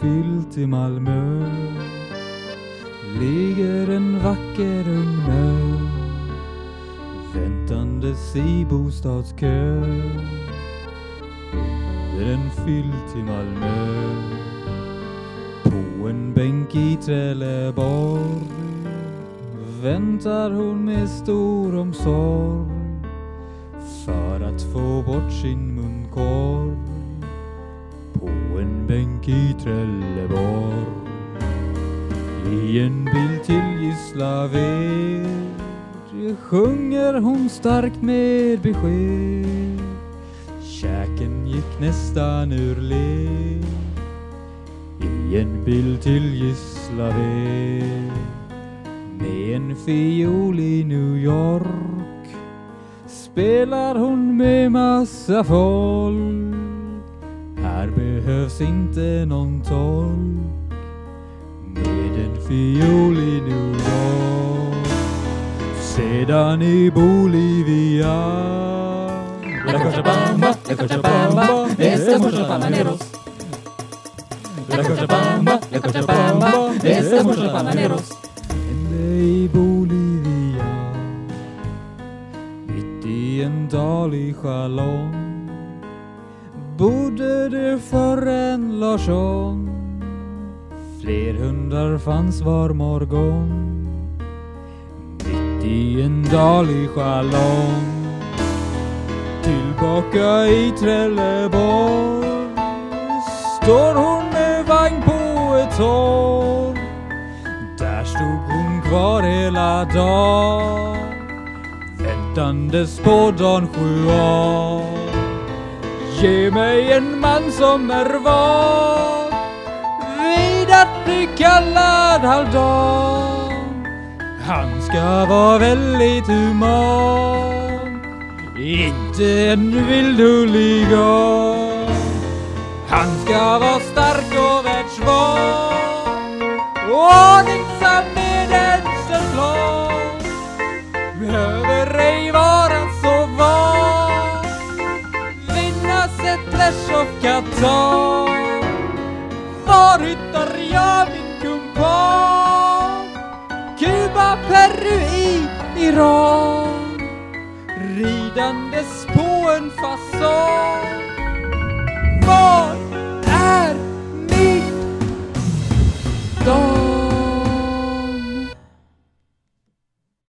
filt i Malmö. Ligger en vacker ung mö väntandes i bostadskö. Under en filt i Malmö på en bänk i Trelleborg väntar hon med stor omsorg för att få bort sin munkorg bänk i Trelleborg. I en bil till Gislaved sjunger hon starkt med besked. Käken gick nästan ur led i en bil till Gislaved med en fiol i New York spelar hon med massa folk här behövs inte någon tolk med en fiol i New York. Sedan i Bolivia La Cochabamba, la Cochabamba, estamos los bananeros. La Cochabamba, la Cochabamba, estamos los bananeros. hände i Bolivia mitt i en dal i Chalon bodde det för en Larsson? Fler hundar fanns var morgon. Mitt i en dal i Chalon tillbaka i Trelleborg. Står hon med vagn på ett torg? Där stod hon kvar hela dagen. Väntandes på dan sju år. Ge mig en man som är van vid att bli kallad halvdan. Han ska vara väldigt human. Inte en vild huligan. Han ska vara stark Clash of Qatar Var hittar jag min kumpan? Kuba, Peru, i Iran Ridandes på